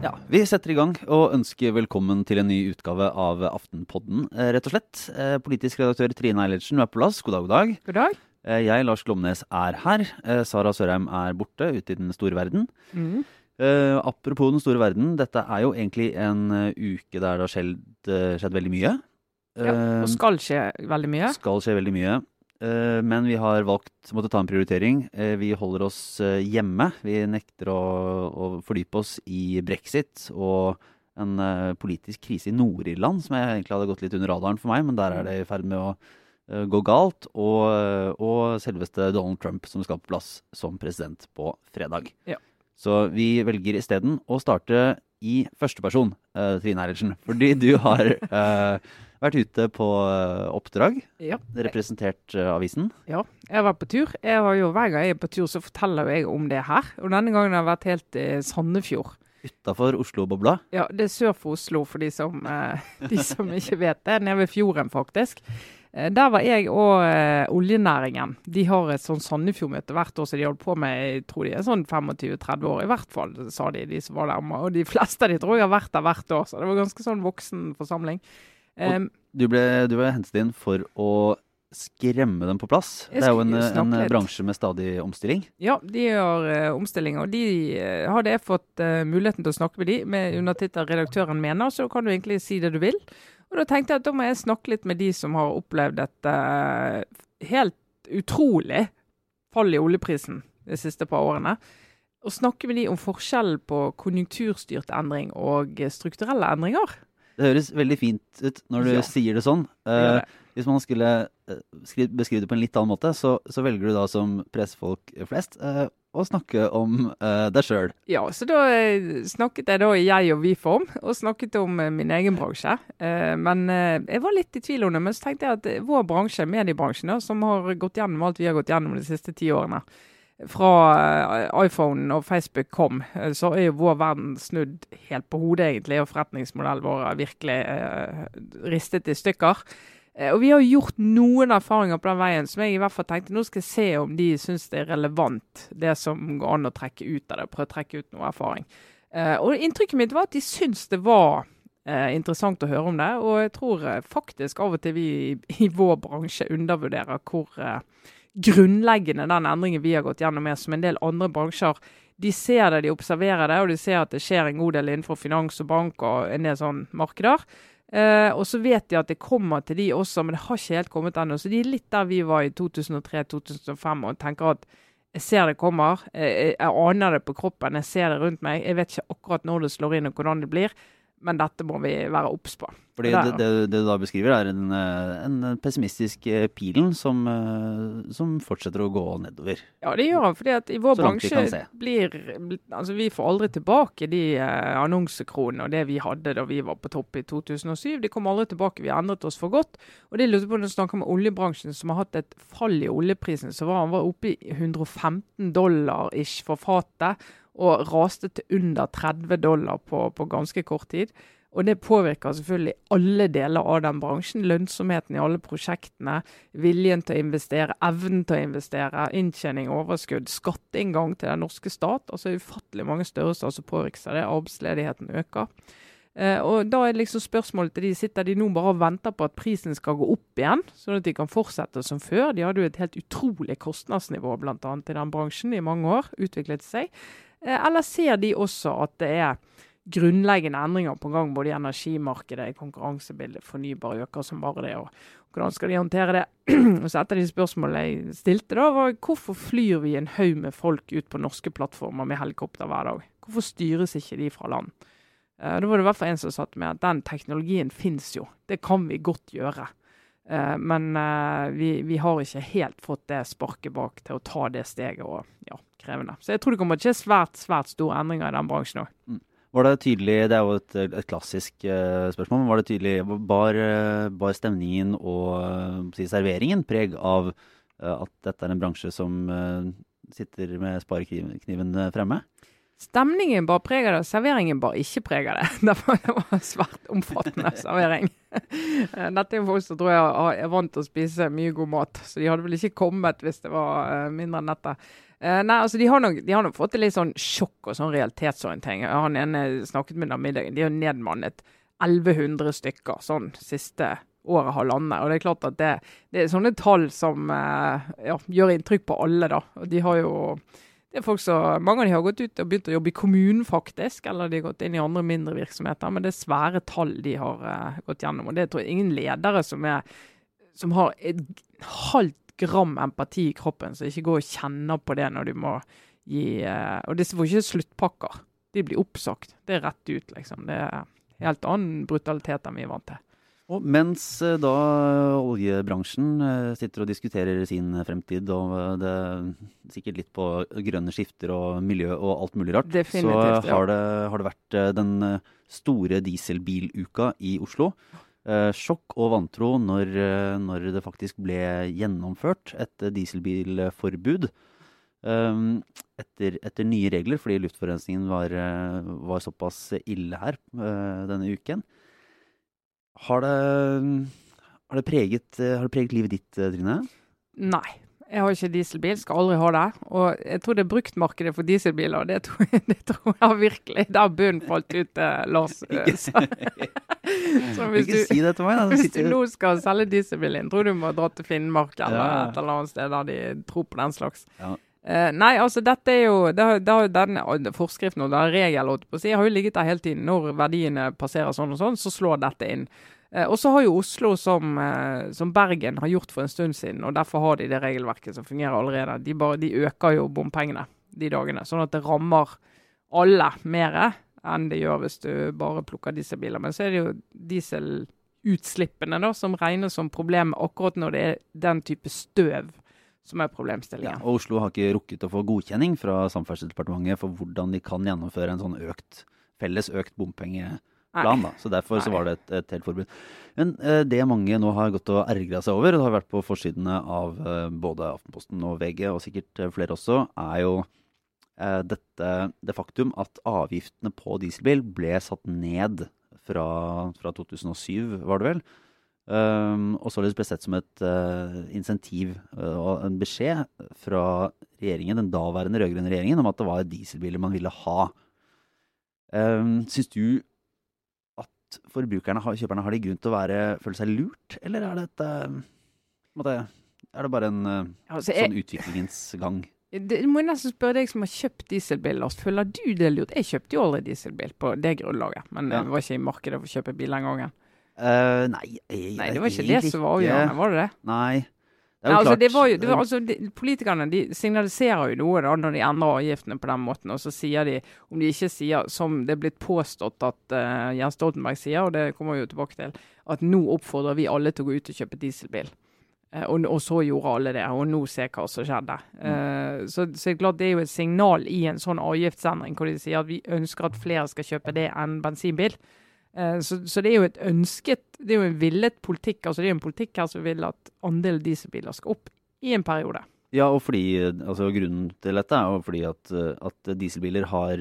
Ja, Vi setter i gang og ønsker velkommen til en ny utgave av Aftenpodden, eh, rett og slett. Eh, Politisk redaktør Trine Eilertsen, du er på plass. God dag, god dag. God dag. Eh, Jeg, Lars Glomnes, er her. Sara Sørheim er borte, ute i den store verden. Mm. Eh, apropos den store verden, dette er jo egentlig en uke der det har skjedd, skjedd veldig mye. Ja, og skal skje veldig mye. skal skje veldig mye. Eh, Men vi har valgt måtte ta en prioritering. Eh, Vi holder oss eh, hjemme. Vi nekter å, å fordype oss i brexit og en politisk krise i Nord-Irland, som egentlig hadde gått litt under radaren for meg, men der er det i ferd med å gå galt. Og, og selveste Donald Trump, som skal på plass som president på fredag. Ja. Så vi velger isteden å starte i førsteperson, uh, Trine Eilertsen. Fordi du har eh, vært ute på eh, oppdrag, Ja. representert eh, avisen. ja. Jeg var på tur. Jeg har jo, Hver gang jeg er på tur, så forteller jeg om det her. Og denne gangen har jeg vært helt i Sandefjord. Utafor Oslo-bobla. Ja, Det er sør for Oslo, for de som, eh, de som ikke vet det. Nede ved fjorden, faktisk. Eh, Der var jeg og eh, oljenæringen. De har et sånn Sandefjord-møte hvert år som de holder på med jeg tror de er sånn 25-30 år. I hvert fall, sa de, de som var der. Og de fleste av de tror jeg har vært der hvert år, så det var ganske sånn voksen forsamling. Um, Du ble, du ble hentet inn for å skremme dem på plass. Det er jo en, en bransje med stadig omstilling. Ja, de gjør uh, omstilling, Og de uh, hadde jeg fått uh, muligheten til å snakke med de med undertittel 'Redaktøren mener', så kan du egentlig si det du vil. Og da tenkte jeg at da må jeg snakke litt med de som har opplevd dette eh, helt utrolig fall i oljeprisen de siste par årene. Og snakke med de om forskjellen på konjunkturstyrt endring og strukturelle endringer. Det høres veldig fint ut når du Ja. sier det sånn. Eh, hvis man skulle eh, beskrive det på en litt annen måte, så, så velger du da som pressefolk flest eh, å snakke om uh, deg sjøl. Ja, så da eh, snakket jeg da i jeg og vi-form, og snakket om uh, min egen bransje. Uh, men jeg var litt i tvil om det, men så tenkte jeg at vår bransje, mediebransjen, som har gått gjennom alt vi har gått gjennom de siste ti årene, fra iPhone og Facebook kom, så er jo vår verden snudd helt på hodet, egentlig, og forretningsmodellen vår er virkelig ristet i stykker. Eh, Og vi har gjort noen erfaringer på den veien som jeg i hvert fall tenkte nå skal jeg se om de syns det er relevant, det som går an å trekke ut av det. Prøve å trekke ut noe erfaring. Eh, og inntrykket mitt var at de syns det var eh, interessant å høre om det. Og jeg tror faktisk av og til vi i, vår bransje undervurderer hvor grunnleggende den endringen vi har gått gjennom er, som en del andre bransjer. De ser det, de observerer det, og de ser at det skjer en god del innenfor finans og bank og en del sånn markeder. Eh, og så vet de at det kommer til de også, men det har ikke helt kommet ennå. Så de er litt der vi var i 2003-2005 og tenker at jeg ser det kommer. Jeg, jeg aner det på kroppen, jeg ser det rundt meg. Jeg vet ikke akkurat når det slår inn og hvordan det blir, men dette må vi være obs på. Fordi det, det, det du da beskriver, er en, eh, en pessimistisk eh, pilen som, eh, som fortsetter å gå nedover. Ja, det gjør han. fordi at i vår bransje blir Altså, vi får aldri tilbake de annonsekronene og det vi hadde da vi var på topp i 2007. De kommer aldri tilbake. Vi har endret oss for godt. Og det lurte på når du snakker med oljebransjen, som har hatt et fall i oljeprisen. Så var han var oppe i 115 dollar ish for fatet, og raste til under 30 dollar på, på ganske kort tid. Og det påvirker selvfølgelig alle deler av den bransjen. Lønnsomheten i alle prosjektene, viljen til å investere, evnen til å investere, inntjening, overskudd, skatteinngang til den norske stat. Altså ufattelig mange størrelser som påvirkes av det. Arbeidsledigheten øker. Eh, og da er liksom spørsmålet til de, sitter de nå bare og venter på at prisen skal gå opp igjen, sånn at de kan fortsette som før? De hadde jo et helt utrolig kostnadsnivå annet i den bransjen i mange år, utviklet seg. Eh, eller ser de også at det er grunnleggende endringer på gang både i energimarkedet, i konkurransebildet, fornybar øker som bare det. og Hvordan skal de håndtere det? Så Et av de spørsmålene jeg stilte, da, var hvorfor flyr vi en haug med folk ut på norske plattformer med helikopter hver dag? Hvorfor styres ikke de fra land? Eh, Da var det i hvert fall en som sa med at den teknologien fins jo, det kan vi godt gjøre. Eh, Men vi, vi har ikke helt fått det sparket bak til å ta det steget. og ja, krevende. Så jeg tror det kommer til å skje svært, svært store endringer i den bransjen òg. Var det tydelig, Det er jo et, et klassisk uh, spørsmål, men var det tydelig, bar, eh, bar stemningen og eh, si, serveringen preg av uh, at dette er en bransje som uh, sitter med sparekniven fremme? Stemningen bar preg av det, serveringen bar ikke preg av det. Det var, det var svært omfattende servering. Dette er jo folk som tror jeg er vant til å spise mye god mat, så de hadde vel ikke kommet hvis det var mindre enn dette. Eh, nei, altså de har, nok, de har nok fått til litt sånn sjokk og sånn realitetsorientering. Han ene snakket med dem middagen, de har nedmannet 1100 stykker sånn siste året, halvannet. Og det er klart at det, det er sånne tall som uh, ja, gjør inntrykk på alle, da. Og de har jo det er folk som, Mange av de har gått ut og begynt å jobbe i kommunen, faktisk. Eller de har gått inn i andre mindre virksomheter. Men det er svære tall de har uh, gått gjennom. Og det tror jeg ingen ledere som, er, som har et halvt gram empati i kroppen, så ikke gå og kjenne på det når du må gi uh, Og disse får ikke sluttpakker. De blir oppsagt. Det er rett ut, liksom. Det er helt annen brutalitet enn vi er vant til. Og mens eh, da oljebransjen eh, sitter og diskuterer sin fremtid, og det er sikkert litt på grønne skifter og miljø og alt mulig rart, Definitivt, så har det, har det vært den store dieselbiluka i Oslo. Eh, sjokk og vantro når, eh, når det faktisk ble gjennomført et dieselbilforbud. eh, etter, etter nye regler, fordi luftforurensningen var, eh, var såpass ille her denne uken. Har det, har det, preget, har det preget livet ditt, Trine? Nei. Jeg har ikke dieselbil, skal aldri ha det. Og jeg tror det er bruktmarkedet for dieselbiler. Det tror jeg, det tror jeg virkelig. Der bunnen falt ut, Lars. Så- hvis du- si det til meg. Da. Hvis du nå skal selge dieselbilen, tror du må dra til Finnmark eller Ja. et eller annet sted der de tror på den slags. Ja. Uh, nei, altså dette er jo det har, det har eh, forskriften og den regelen si, har jo ligget der hele tiden. Når verdiene passerer sånn og sånn, så slår dette inn. Uh, og så har jo Oslo, som, uh, som Bergen har gjort for en stund siden, og derfor har de det regelverket som fungerer allerede. De, bare, de øker jo bompengene de dagene, sånn at det rammer alle mer enn det gjør hvis du bare plukker dieselbiler. Men så er det jo dieselutslippene da, som regnes som problem akkurat når det er den type støv som er problemstillingen. Ja, og Oslo har ikke rukket å få godkjenning fra Samferdselsdepartementet for hvordan de kan gjennomføre en sånn økt, felles økt bompengeplan. Da. Så derfor så var det et, et helt forbud. Men eh, det mange nå har gått og ergra seg over, og det har vært på forsidene av eh, både Aftenposten og VG, og sikkert eh, flere også, er jo dette, det faktum at avgiftene på dieselbil ble satt ned fra, fra 2007, var det vel. Um, og således ble sett som et uh, insentiv eh, og en beskjed fra regjeringen, den daværende rød-grønne regjeringen om at det var dieselbiler man ville ha. Um, Syns du at forbrukerne, har- kjøperne, har de grunn til å være, føle seg lurt, eller er det, et, uh, på måte, er det bare en uh, Altså, sånn utviklingens gang? Det, må jeg nesten spørre deg som har kjøpt dieselbil, Lars. Føler du det lurt? Jeg kjøpte jo aldri dieselbil på det grunnlaget, men Ja. jeg var ikke i markedet for å kjøpe bil den gangen. Uh, nei, jeg, Nei, det var ikke det som var avgjørende, var det det? Nei. Det er Nei, altså, klart det var jo, det var, altså, de, politikerne de signaliserer jo noe da, når de endrer avgiftene på den måten. Og så sier de, om de ikke sier, som det er blitt påstått at uh, Jens Stoltenberg sier, og det kommer vi jo tilbake til, at nå oppfordrer vi alle til å gå ut og kjøpe dieselbil. Eh, og, og så gjorde alle det, og nå se hva som skjedde. Eh, så, så er klart det er jo et signal i en sånn avgiftsendring hvor de sier at vi ønsker at flere skal kjøpe det enn bensinbil. Eh, Så, så det er jo et ønsket, det er jo en villet politikk. altså Det er jo en politikk her som vil at andelen dieselbiler skal opp i en periode. Ja, og fordi, altså grunnen til dette er jo fordi at, at dieselbiler har,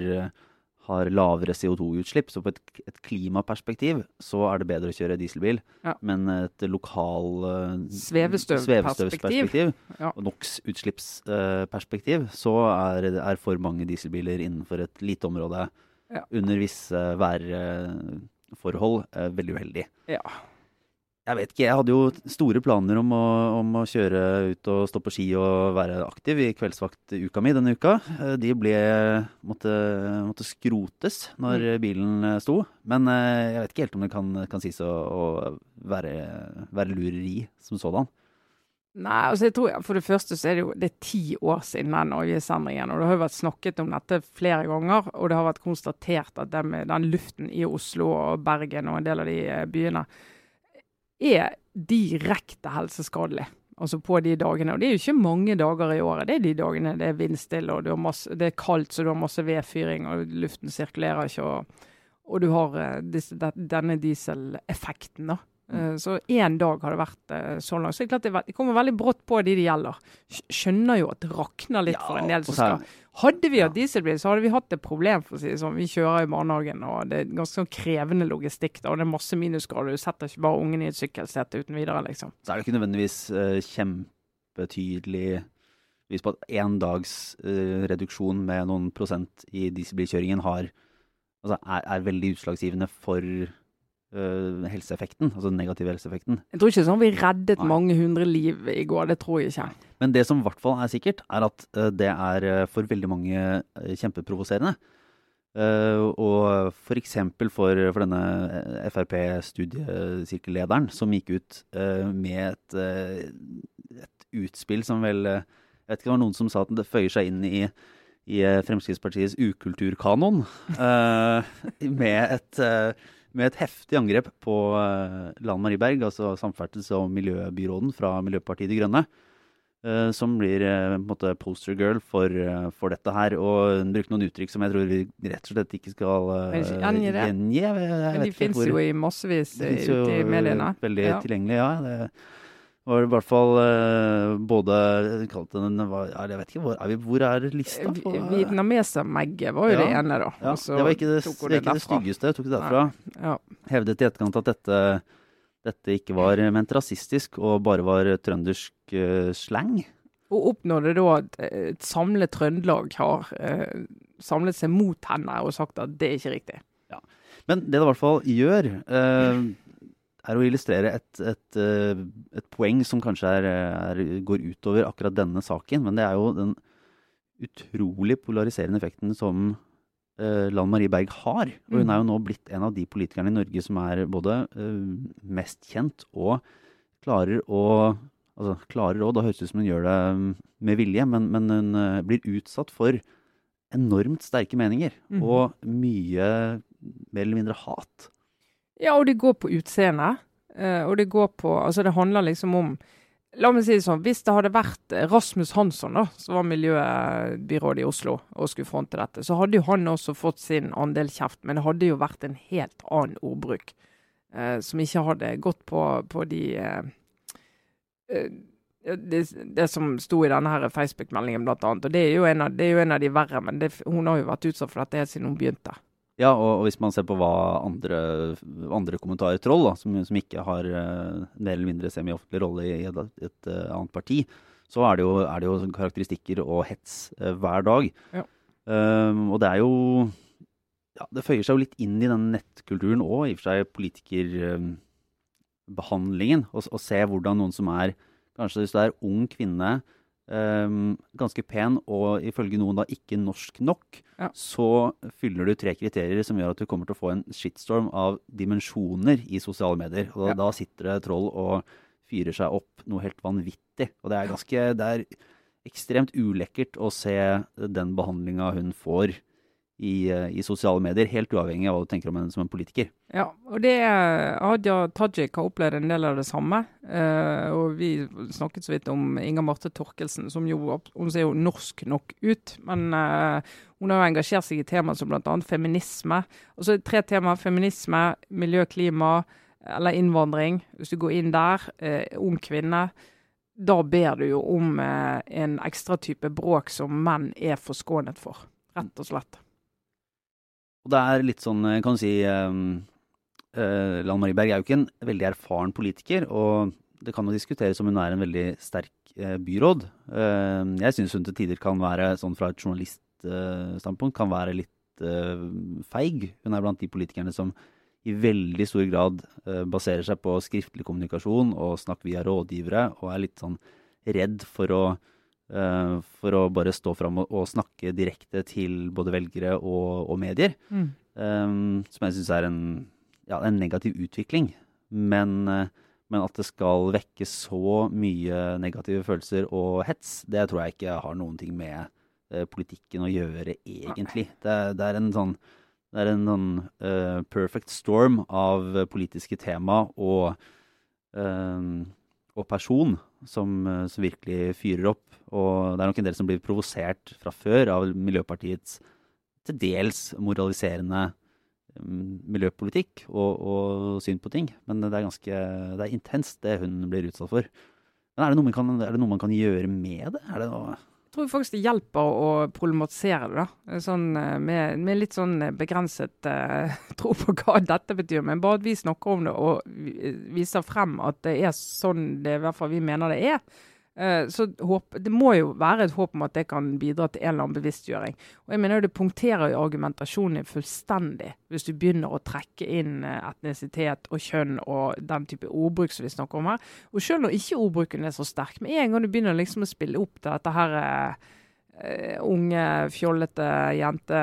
har lavere CO2-utslipp. Så på et, et klimaperspektiv så er det bedre å kjøre dieselbil. Ja. Men et lokal eh, Svevestøvperspektiv. svevestøvsperspektiv Ja. NOx-utslippsperspektiv, så er, er for mange dieselbiler innenfor et lite område Ja. under visse værforhold eh, veldig uheldig. Ja. Jeg vet ikke, jeg hadde jo store planer om å, om å kjøre ut og stå på ski og være aktiv i kveldsvaktuka mi denne uka. Eh, De ble, måtte, måtte skrotes når Mm. bilen eh, sto. Men eh, jeg vet ikke helt om det kan, kan sies å, å være, være lureri som sådan. Nei, altså jeg tror For det første så er det jo det er ti år siden den avgiftsendringen. Og det har jo vært snakket om dette flere ganger. Og det har vært konstatert at den, den luften i Oslo og Bergen og en del av de byene er direkte helseskadelig. Altså på de dagene. Og det er jo ikke mange dager i året. Det er de dagene det er vindstille og masse, det er kaldt så du har masse vedfyring og luften sirkulerer ikke. Og, og du har eh, disse, denne dieseleffekten, da. Eh, Så én dag har det vært eh, så langt. Så det det, det kommer veldig brått på de det gjelder. Skjønner jo at det rakner litt Ja, for en del som skal Hadde vi hatt Ja. dieselbil, så hadde vi hatt et problem, for å si det sånn. Vi kjører i barnehagen, og det er ganske sånn krevende logistikk. da, Og det er masse minusgrader. Du setter ikke bare ungen i et sykkelsete uten videre, liksom. Så er det ikke nødvendigvis uh, kjempetydelig vis på at én dags uh, reduksjon med noen prosent i dieselbilkjøringen har Altså er, er veldig utslagsgivende for eh, helseeffekten, altså den negative helseeffekten. Jeg tror ikke sånn vi reddet Nei. mange hundre liv i går. Det tror jeg ikke. Men det som i hvert fall er sikkert, er at eh, det er eh, for veldig mange kjempeprovoserende. Og for eksempel for, for denne Frp-studiesirkellederen som gikk ut med et, et utspill som vel Jeg vet ikke, det var noen som sa at det føyer seg inn i, i Fremskrittspartiets ukulturkanon. med, et, med et heftig angrep på eh, Lan Marie Berg, altså samferdsels- og miljøbyråden fra Miljøpartiet De Grønne. eh, som blir eh, på en måte poster girl for, for dette her. Og hun brukte noen uttrykk som jeg tror vi rett og slett ikke skal gjengi Men de fins jo i massevis ute i mediene. Veldig Ja. tilgjengelig, ja. Det var i hvert fall eh, både kalt den Jeg vet ikke, hvor er, vi, hvor er lista? Eh, på- Vietnameser-Megge var jo det ene, da. ja, det var ikke det, det, er ikke det styggeste. Tok det derfra. Ja. Hevdet i etterkant at dette, dette ikke var ment rasistisk, og bare var trøndersk uh, slang. Og oppnådde da at eh, et samlet Trøndelag har uh, samlet seg mot henne og sagt at det er ikke riktig. Men det det i hvert fall gjør, eh, er å illustrere et, et, eh, et poeng som kanskje er, er, går utover akkurat denne saken. Men det er jo den utrolig polariserende effekten som uh, Lan Marie Berg har. Og hun Mm. er jo nå blitt en av de politikerne i Norge som er både uh, mest kjent og klarer å Altså klarer òg, da høres det ut som hun gjør det mm, med vilje, men, men hun uh, blir utsatt for enormt sterke meninger. Mm. Og mye mer eller mindre hat. Ja, og det går på utseende. eh, og det går på Altså, det handler liksom om La meg si det sånn, hvis det hadde vært eh, Rasmus Hansson, da, som var miljøbyrådet i Oslo og skulle fronte dette, så hadde jo han også fått sin andel kjeft, men det hadde jo vært en helt annen ordbruk. eh, som ikke hadde gått på, på de eh, eh, det, det som sto i denne her Facebook-meldingen, blant annet. Og det er en av, det er jo en av de verre, men det, hun har jo vært utsatt for dette helt siden hun begynte. Ja, og, og hvis man ser på hva andre, andre kommentarer troll, da, som, som ikke har uh, mer eller mindre semi-offentlig rolle i et, et uh, annet parti, så er det jo, er det jo karakteristikker og hets uh, hver dag. Ja. Um, og det er jo ja, Det føyer seg jo litt inn i den nettkulturen og i og for seg politikerbehandlingen. Å se hvordan noen som er Kanskje hvis du er ung kvinne, um, ganske pen og ifølge noen da ikke norsk nok, Ja. så fyller du tre kriterier som gjør at du kommer til å få en shitstorm av dimensjoner i sosiale medier. Og da, Ja. da sitter det troll og fyrer seg opp noe helt vanvittig. Og det er ganske Det er ekstremt ulekkert å se den behandlinga hun får i, eh, i sosiale medier, helt uavhengig av hva du tenker om henne som en politiker. Ja, og det er Hadia Tajik har opplevd en del av det samme. Eh, og vi snakket så vidt om Inger Marte Torkelsen, som jo hun ser jo norsk nok ut. Men eh, hun har jo engasjert seg i temaer som bl.a. feminisme. Og så tre temaer. Feminisme, miljø, klima eller innvandring. Hvis du går inn der, eh, ung kvinne. Da ber du jo om eh, en ekstra type bråk som menn er forskånet for. Rett og slett. Og det er litt sånn, kan du si um, uh, Lan Marie Berg er jo ikke en veldig erfaren politiker, og det kan jo diskuteres om hun er en veldig sterk eh, byråd. Eh, jeg syns hun til tider kan være, sånn fra et journaliststandpunkt, kan være litt eh, feig. Hun er blant de politikerne som i veldig stor grad eh, baserer seg på skriftlig kommunikasjon og snakk via rådgivere, og er litt sånn redd for å eh, for å bare stå fram og, og snakke direkte til både velgere og, og medier. Mm. Um, som jeg syns er en, ja, en negativ utvikling. Men, eh, men at det skal vekke så mye negative følelser og hets, det tror jeg ikke har noen ting med eh, politikken å gjøre, egentlig. Det, det er en sånn det er en sånn uh, perfect storm av politiske tema og, uh, og person som, eh, som virkelig fyrer opp. Og det er nok en del som blir provosert fra før av Miljøpartiets til dels moraliserende mm, miljøpolitikk og, og, syn på ting. Men det er ganske det er intenst, det hun blir utsatt for. Men er det, noe man kan, noe man kan gjøre med det? Det jeg tror faktisk det hjelper å problematisere det. da. Sånn, eh, med, med, litt sånn begrenset uh, tro på hva dette betyr. Men bare at vi snakker om det og viser frem at det er sånn det i hvert fall vi mener det er, Eh, så håp, det må jo være et håp om at det kan bidra til en eller annen bevisstgjøring. Og jeg mener jo Det punkterer jo argumentasjonen fullstendig hvis du begynner å trekke inn eh, etnisitet og kjønn og den type ordbruk som vi snakker om her. Og selv når ikke ordbruken er så sterk, med en gang du begynner liksom å spille opp til dette her Uh, unge, fjollete jente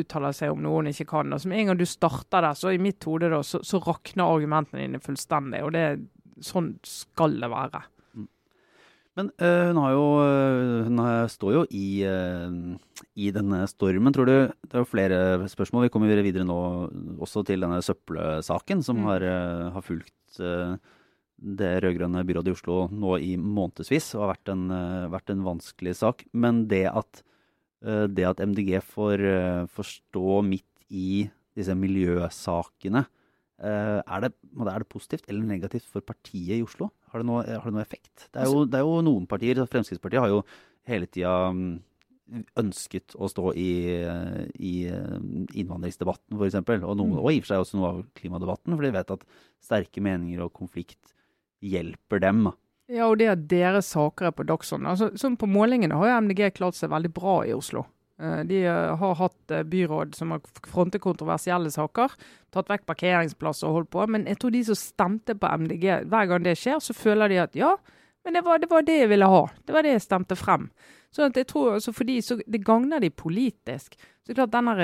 uttaler seg om noe hun ikke kan. og Med en gang du starter der, så i mitt hode da, så, så rakner argumentene dine fullstendig. og det, Sånn skal det være. Men øh, hun har jo øh, Hun står jo i, øh, i, denne stormen. Tror du Det er jo flere spørsmål. Vi kommer videre nå også til denne søppelsaken som mm. har, har, fulgt det rød-grønne byrådet i Oslo nå i månedsvis og har vært en, vært en vanskelig sak. Men det at, det at MDG får, får stå midt i disse miljøsakene, er det, er det positivt eller negativt for partiet i Oslo? Har det, noe, har det noe effekt? Det er, jo, det er, jo, noen partier, Fremskrittspartiet har jo hele tida mm, ønsket å stå i, i innvandringsdebatten, f.eks. Og, mm. og i og for seg også noe av klimadebatten, for de vet at sterke meninger og konflikt hjelper dem. Ja, og det at deres saker er på dagsordenen. Altså, sånn på målingene har jo MDG klart seg veldig bra i Oslo. Eh, de eh, har hatt eh, byråd som har frontet kontroversielle saker, tatt vekk parkeringsplasser og holdt på. Men jeg tror de som stemte på MDG, hver gang det skjer, så føler de at ja, men det var det, var det jeg ville ha. Det var det jeg stemte frem. Så jeg tror altså fordi så Det gagner de politisk. Så klart denne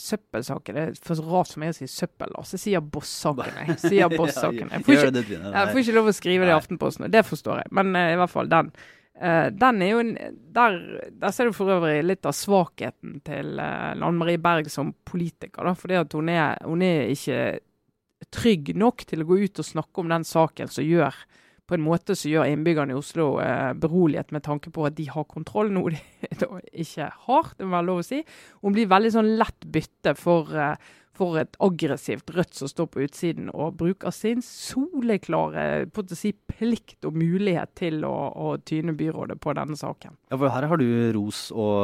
søppelsaken Det er for rart for meg å si søppel. Altså, jeg sier Boss-saken. Jeg sier Boss-saken. Jeg, ikke, jeg får ikke lov å skrive det i Aftenposten, det forstår jeg. Men uh, i hvert fall den. Uh, den er jo der, der, ser du for øvrig litt av svakheten til uh, Anne Marie Berg som politiker. da, fordi at hun er, hun er ikke trygg nok til å gå ut og snakke om den saken som gjør på en måte som gjør innbyggerne i Oslo uh, beroliget med tanke på at de har kontroll, noe de ikke har. det må være lov å si. Hun blir veldig sånn lett bytte for eh, for et aggressivt Rødt som står på utsiden og bruker sin soleklare si, plikt og mulighet til å, å, tyne byrådet på denne saken. Ja, for Her har du ros og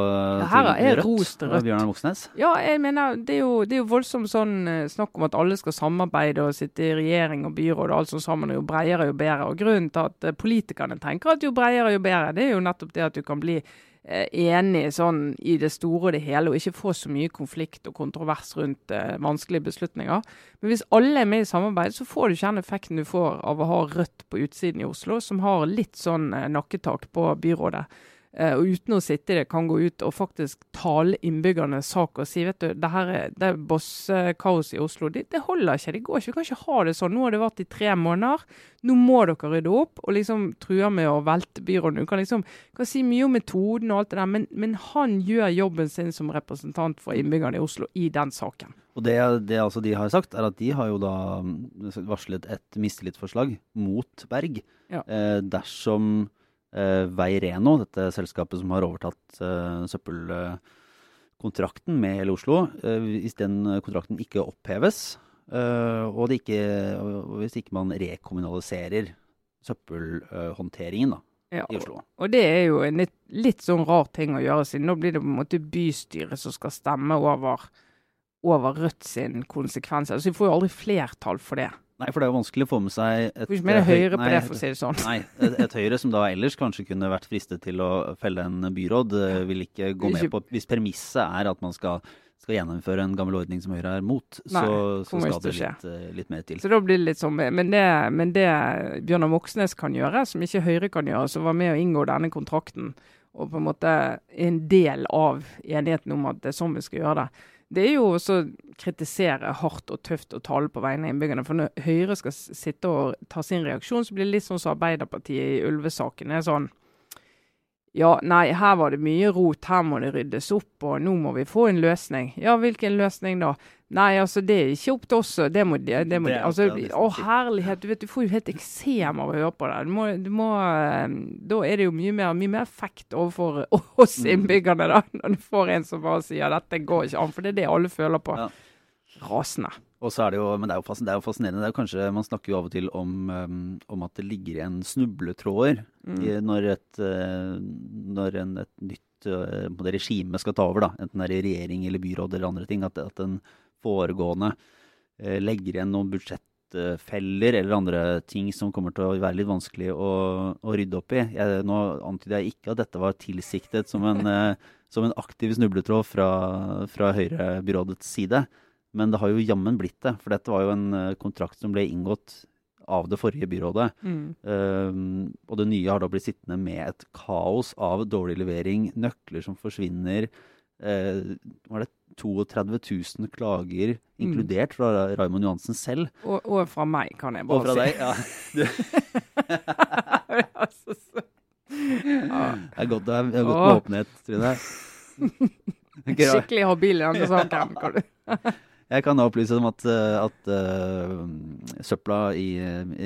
ja, her er Rødt, ros til Rødt. Bjørnar Moxnes? Ja, jeg mener, det er, jo, det er jo voldsomt sånn eh, snakk om at alle skal samarbeide og sitte i regjering og byråd og alt sånt sammen. og Jo bredere, jo bedre. Og Grunnen til at eh, politikerne tenker at jo bredere, jo bedre, det er jo nettopp det at du kan bli enig sånn i det store og det hele, og ikke få så mye konflikt og kontrovers rundt eh, vanskelige beslutninger. Men hvis alle er med i samarbeid, så får du ikke den effekten du får av å ha Rødt på utsiden i Oslo, som har litt sånn eh, nakketak på byrådet. Uh, og uten å sitte i det, kan gå ut og faktisk tale innbyggernes sak og si vet du, det her er, det er bosskaos i Oslo. Det, det, holder ikke. Det går ikke. Vi kan ikke ha det sånn. Nå har det vært i tre måneder. Nå må dere rydde opp. Og liksom truer med å velte byrådet. Du kan liksom kan si mye om metoden og alt det der, men, men, han gjør jobben sin som representant for innbyggerne i Oslo i den saken. Og det, det altså de har sagt, er at de har jo da mm, varslet et mistillitsforslag mot Berg ja. eh, dersom eh, Veireno, dette selskapet som har overtatt eh, søppelkontrakten med hele Oslo, eh, hvis den kontrakten ikke oppheves, eh, og, ikke, og, hvis ikke man rekommunaliserer søppelhåndteringen da, ja, i Oslo. Og det er jo en litt, litt, sånn rar ting å gjøre, siden nå blir det på en måte bystyret som skal stemme over, over Rødt sin konsekvens. Altså, Vi får jo aldri flertall for det. Nei, for det er jo vanskelig å få med seg et, Ikke mer Høyre på det, for å si det sånn. Nei, et, et, Høyre som da ellers kanskje kunne vært fristet til å felle en byråd, eh, vil ikke gå med på Hvis premisset er at man skal, skal gjennomføre en gammel ordning som Høyre er mot, Nei, så, så skal det litt, eh, litt, mer til. Så da blir det litt sånn, Men det, men det Bjørnar Moxnes kan gjøre, som ikke Høyre kan gjøre, som var med å inngå denne kontrakten, og på en måte en del av enigheten om at det er sånn vi skal gjøre det det er jo også å kritisere hardt og tøft og tale på vegne av innbyggerne. For når Høyre skal sitte og ta sin reaksjon, så blir det litt sånn som Arbeiderpartiet i ulvesaken. er sånn ja, nei, her var det mye rot, her må det ryddes opp, og nå må vi få en løsning. Ja, hvilken løsning da? Nei, altså, det er ikke opp til oss. Det må det, det må det Altså, å, herlighet. Du vet, du får jo helt eksem av å høre på det. Du må, du må, ehm, da er det jo mye mer, mye mer effekt overfor oss mm. innbyggerne, da, når du får en som bare sier dette går ikke an. For det er det alle føler på. Ja. rasende. Og så er det jo, men det er jo. Det er jo fascinerende. Det er jo kanskje, Man snakker jo av og til om, um, om at det ligger igjen snubletråder Mm. når, et, uh, når en, et nytt uh, regime skal ta over, da, enten det er i regjering eller byråd eller andre ting, at, at den foregående uh, legger igjen noen budsjettfeller eller andre ting som kommer til å være litt vanskelig å, å rydde opp i. Jeg, nå antyder jeg ikke at dette var tilsiktet som en, uh, som en aktiv snubletråd fra, fra Høyre-byrådets side. Men det har jo jammen blitt det, for dette var jo en eh, kontrakt som ble inngått av det forrige byrådet. Mm. Um, og det nye har da blitt sittende med et kaos av dårlig levering, nøkler som forsvinner. Uh, var det 32 000 klager, Mm. inkludert fra Raymond Johansen selv? Og, og fra meg, kan jeg bare si. Og fra si. deg, ja. Ja. Det er godt, det er, det er godt med åpenhet, Trine. Skikkelig habil i denne saken. Kan du. Jeg kan da opplyse om at, eh, at uh, søpla i,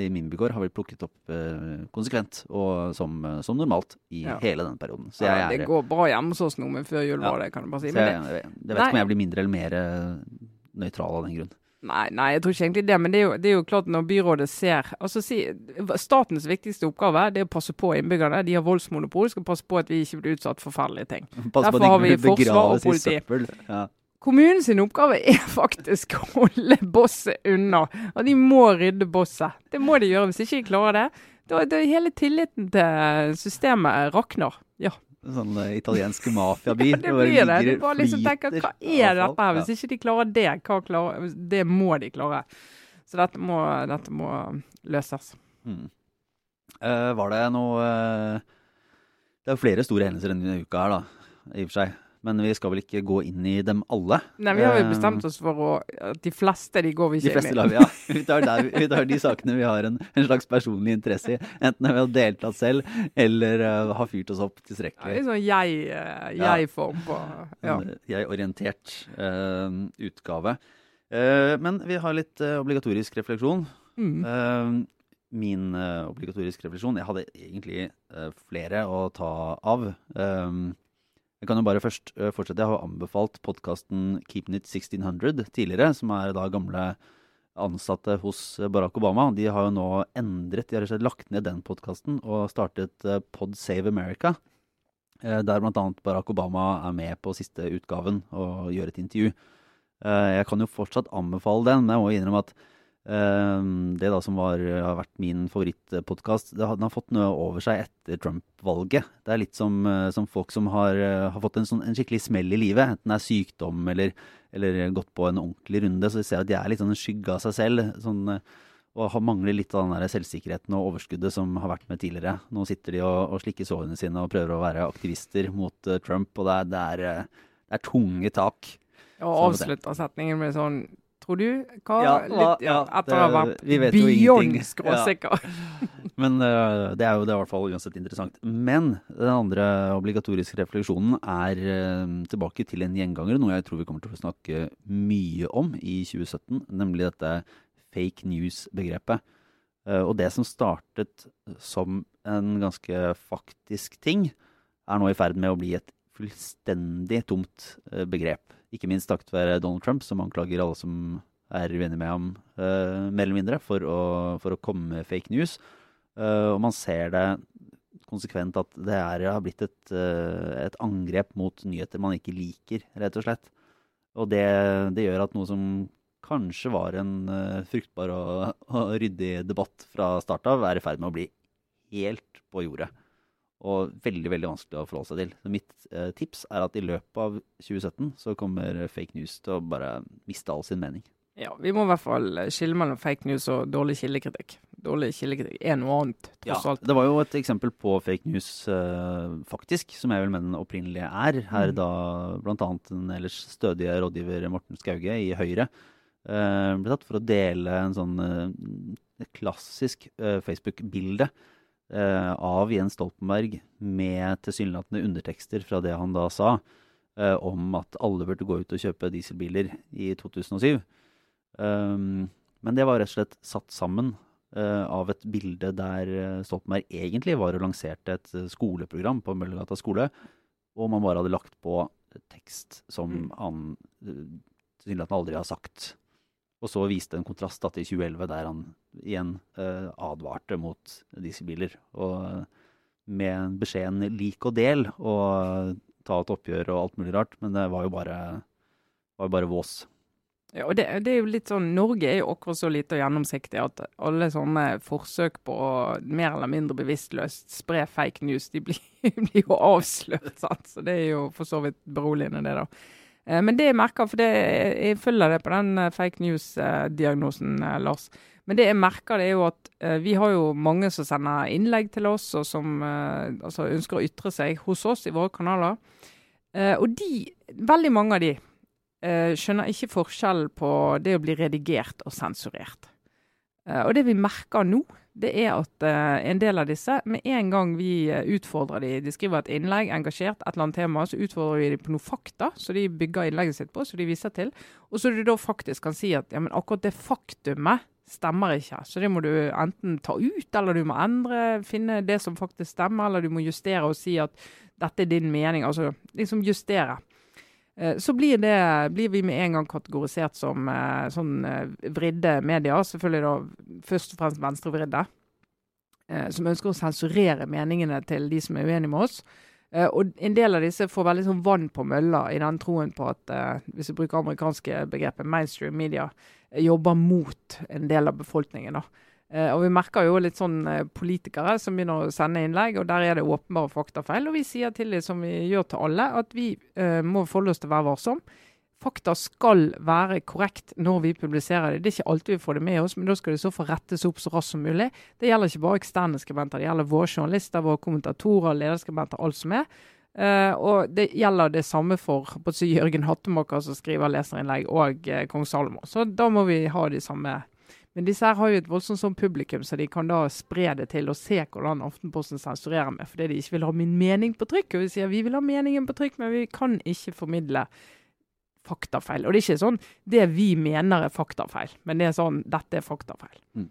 i min bygård har blitt plukket opp uh, konsekvent og som, eh, som normalt i Ja. hele den perioden. Så Ja, det er, går bra hjemme hos oss nå, men før jul var det, kan jeg bare si. Men jeg, det, jeg, jeg vet ikke om jeg blir mindre eller mer eh, nøytral av den grunn. nei, nei, jeg tror ikke egentlig det. Men det er jo, det er jo klart når byrådet ser altså si, Statens viktigste oppgave det er å passe på innbyggerne. De har voldsmonopol, skal passe på at vi ikke blir utsatt for forferdelige ting. Pass på Derfor har vi forsvar og politi. Ja. Kommunens oppgave er faktisk å holde bosset unna. Og de må rydde bosset. Det må de gjøre. Hvis ikke de klarer det, da da er hele tilliten til systemet rakner. Ja, Sånn uh, italiensk mafiaby. det blir det. Du bare liksom tenker hva er dette her? Hvis Ja. ikke de klarer det, hva klarer Det må de klare. Så dette må, dette må løses. Mm. Uh, var det noe uh, Det er jo flere store hendelser denne uka her, da, i og for seg. Men vi skal vel ikke gå inn i dem alle? Nei, vi har jo Eh, bestemt oss for å at De fleste de går vi De ikke fleste inn lar i. vi, ja. Vi tar, der, vi tar de sakene vi har en, en slags personlig interesse i. Enten vi har deltatt selv, eller uh, har fyrt oss opp Ja, tilstrekkelig. litt sånn jeg-form jeg-form på ja. En jeg-orientert uh, utgave. Uh, men vi har litt eh, obligatorisk refleksjon. Mm. Eh, min uh, obligatorisk refleksjon Jeg hadde egentlig uh, flere å ta av. Eh, jeg kan jo bare først uh, fortsette. Jeg har anbefalt podkasten Keeping It 1600 tidligere, som er da gamle ansatte hos Barack Obama. De har jo nå endret, de har lagt ned den podkasten og startet eh, Pod Save America. eh, Der bl.a. Barack Obama er med på siste utgaven og gjør et intervju. Jeg kan jo fortsatt anbefale den, men jeg må innrømme at det da som var, har vært min favorittpodkast, den har fått noe over seg etter Trump-valget. Det er litt som, eh, som folk som har, eh, har fått en, sånn, en skikkelig smell i livet, enten det er sykdom eller, eller gått på en ordentlig runde. Så de ser at de er litt sånn en skygge av seg selv. Sånn, eh, og mangler litt av den der selvsikkerheten og overskuddet som har vært med tidligere. Nå sitter de og, og slikker sårene sine og prøver å være aktivister mot eh, Trump, og det er, det er, eh, det er tunge tak. Og avslutta setningen med sånn Tror du? Hva? Ja, Litt, ja, ja, etter å ha vært vi vet jo beyond ingenting. Ja. Men uh, det er jo det er i hvert fall uansett interessant. Men den andre obligatoriske refleksjonen er uh, tilbake til en gjenganger, noe jeg tror vi kommer til å snakke mye om i 2017, nemlig dette fake news-begrepet. Uh, og det som startet som en ganske faktisk ting, er nå i ferd med å bli et fullstendig tomt eh, begrep. Ikke minst takket være Donald Trump, som anklager alle som er uenige med ham, uh, mer eller mindre, for å, for å komme med fake news. Uh, og man ser det konsekvent at det er, har blitt et, uh, et angrep mot nyheter man ikke liker, rett og slett. Og det, det gjør at noe som kanskje var en fruktbar og, og ryddig debatt fra start av, er i ferd med å bli helt på jordet. Og veldig veldig vanskelig å forholde seg til. Så mitt eh, tips er at i løpet av 2017 så kommer fake news til å bare miste all sin mening. Ja, vi må i hvert fall skille mellom fake news og dårlig kildekritikk. Dårlig kildekritikk er noe annet, tross alt. Det var jo et eksempel på fake news, eh, faktisk, som jeg vil mene den opprinnelige er. Her Mm. da bl.a. den ellers stødige rådgiver Morten Skauge i Høyre eh, ble tatt for å dele en sånn eh, klassisk eh, Facebook-bilde eh, av Jens Stoltenberg med tilsynelatende undertekster fra det han da sa eh, om at alle burde gå ut og kjøpe dieselbiler i 2007. Um, men det var rett og slett satt sammen eh, av et bilde der eh, Stoltenberg egentlig var og lanserte et eh, skoleprogram på Møllergata skole, og man bare hadde lagt på tekst som Mm. han eh, tilsynelatende aldri har sagt. Og så viste en kontrast da, til 2011, der han igjen eh, advarte mot dieselbiler. Og med beskjeden 'lik og del' og ta et oppgjør og alt mulig rart. Men det var jo bare, var bare vås. Ja, og det, det, er jo litt sånn, Norge er jo akkurat så lite og gjennomsiktig at alle sånne forsøk på å mer eller mindre bevisstløst spre fake news, de blir, blir jo avslørt. sant? Så det er jo for så vidt beroligende, det, da. Eh, men det jeg merker, for det, jeg følger det på den eh, fake news-diagnosen, eh, Lars. Men det jeg merker, det er jo at vi har jo mange som sender innlegg til oss, og som altså, ønsker å ytre seg hos oss i våre kanaler. Og de, veldig mange av de skjønner ikke forskjellen på det å bli redigert og sensurert. Og det vi merker nå, det er at uh, en del av disse, med en gang vi utfordrer de, de skriver et innlegg, engasjert, et eller annet tema, så utfordrer vi dem på noen fakta, så de bygger innlegget sitt på, så de viser til. Og så du da faktisk kan si at ja, men akkurat det faktumet stemmer ikke. Så det må du enten ta ut, eller du må endre, finne det som faktisk stemmer, eller du må justere og si at dette er din mening. Altså liksom justere. Eh, så blir, det, blir, vi med en gang kategorisert som eh, sånn eh, vridde medier. Selvfølgelig da først og fremst venstrevridde. Som ønsker å sensurere meningene til de som er uenige med oss. Og en del av disse får veldig sånn vann på mølla i den troen på at, hvis vi bruker amerikanske begrepet mainstream media, jobber mot en del av befolkningen. da. Uh, og Vi merker jo litt sånn uh, politikere som begynner å sende innlegg, og der er det åpenbare faktafeil. Og vi sier til dem, som vi gjør til alle, at vi eh, må forholde oss til å være varsom. Fakta skal være korrekt når vi publiserer det. Det er ikke alltid vi får det med oss, men da skal det så få rettes opp så raskt som mulig. Det gjelder ikke bare eksterne skribenter, det gjelder våre journalister, våre kommentatorer, lederskribenter, alt som er. Uh, og det gjelder det samme for Jørgen Hattemaker, som skriver leserinnlegg, og uh, kong Salomo. Så da må vi ha de samme men disse her har jo et voldsomt sånn publikum, så de kan da spre det til og se hvordan Aftenposten sensurerer med, fordi de ikke vil ha min mening på trykk. Og vi sier vi vil ha meningen på trykk, men vi kan ikke formidle faktafeil. Og det er ikke sånn det vi mener er faktafeil, men det er sånn dette er faktafeil. Mm.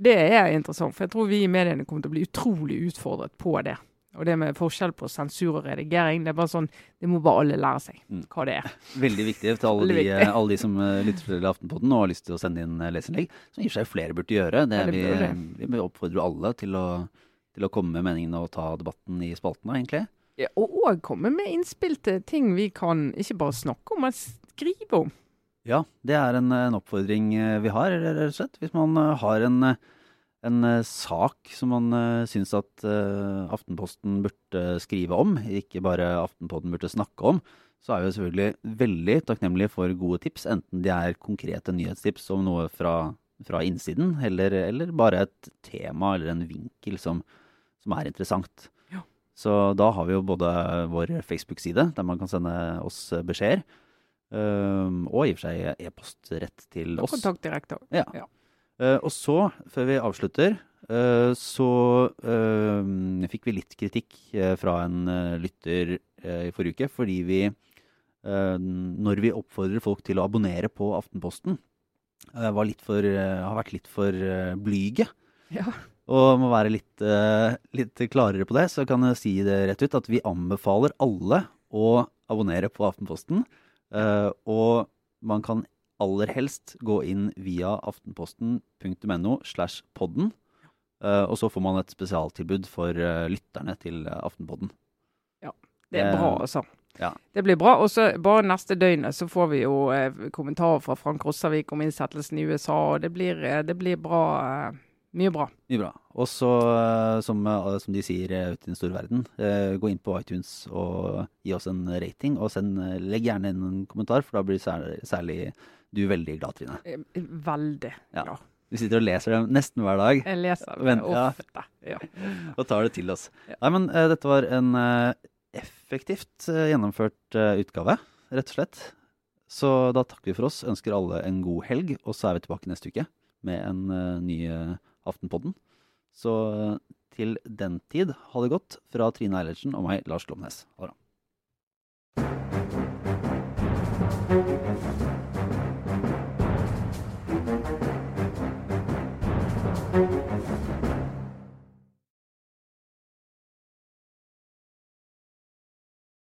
Det er interessant, for jeg tror vi i mediene kommer til å bli utrolig utfordret på det. Og det med forskjell på sensur og redigering, det er bare sånn, det må bare alle lære seg mm. hva det er. Veldig viktig til alle, de, alle de, som uh, lytter til Aftenpodden og har lyst til å sende inn uh, leserinnlegg, som i og for seg flere burde gjøre. Det, ja, det vi, vi oppfordrer alle til å, til å, komme med meningene og ta debatten i spaltene, egentlig. Ja, og òg komme med innspill til ting vi kan ikke bare snakke om, men skrive om. Ja, det er en, en oppfordring eh, vi har, rett og slett. Hvis man har en en uh, sak som man uh, syns at uh, Aftenposten burde skrive om, ikke bare Aftenposten burde snakke om, så er vi selvfølgelig veldig takknemlige for gode tips, enten de er konkrete nyhetstips om noe fra, fra innsiden, eller, eller, bare et tema eller en vinkel som, som er interessant. Ja. Så da har vi jo både vår Facebook-side, der man kan sende oss beskjeder, og i og for seg e-post rett til oss. Og Kontakt direkte. Ja. ja. Uh, og så, før vi avslutter, uh, så uh, fikk vi litt kritikk fra en lytter i forrige uke, fordi vi, når vi oppfordrer folk til å abonnere på Aftenposten, for, har vært litt for blyge. Ja. Og må være litt, litt, klarere på det, så kan jeg si det rett ut at vi anbefaler alle å abonnere på Aftenposten. og man kan aller helst gå inn via aftenposten.no slash podden. Uh, og så får man et spesialtilbud for uh, lytterne til Aftenpodden. Ja, det er bra, altså. Ja. Det blir bra. Og så bare neste døgnet så får vi jo kommentarer fra Frank Rossavik om innsettelsen i USA, og det blir, det blir bra. Mye bra. Mye bra. Og så, som, som, de sier ute i den store verden, gå inn på iTunes og gi oss en rating. Og send, legg gjerne inn en kommentar, for da blir det særlig, særlig du veldig glad, Trine. Veldig veldig ja. Du Vi sitter og leser dem nesten hver dag. Jeg leser dem ofte. Ja. og tar det til oss. Ja. Nei, men uh, dette var en uh, effektivt uh, gjennomført utgave, rett og slett. Så da takker vi for oss, ønsker alle en god helg, og så er vi tilbake neste uke med en ny Aftenpodden. Så til den tid, ha det godt fra Trine Eilertsen og meg, Lars Glomnes. Ha det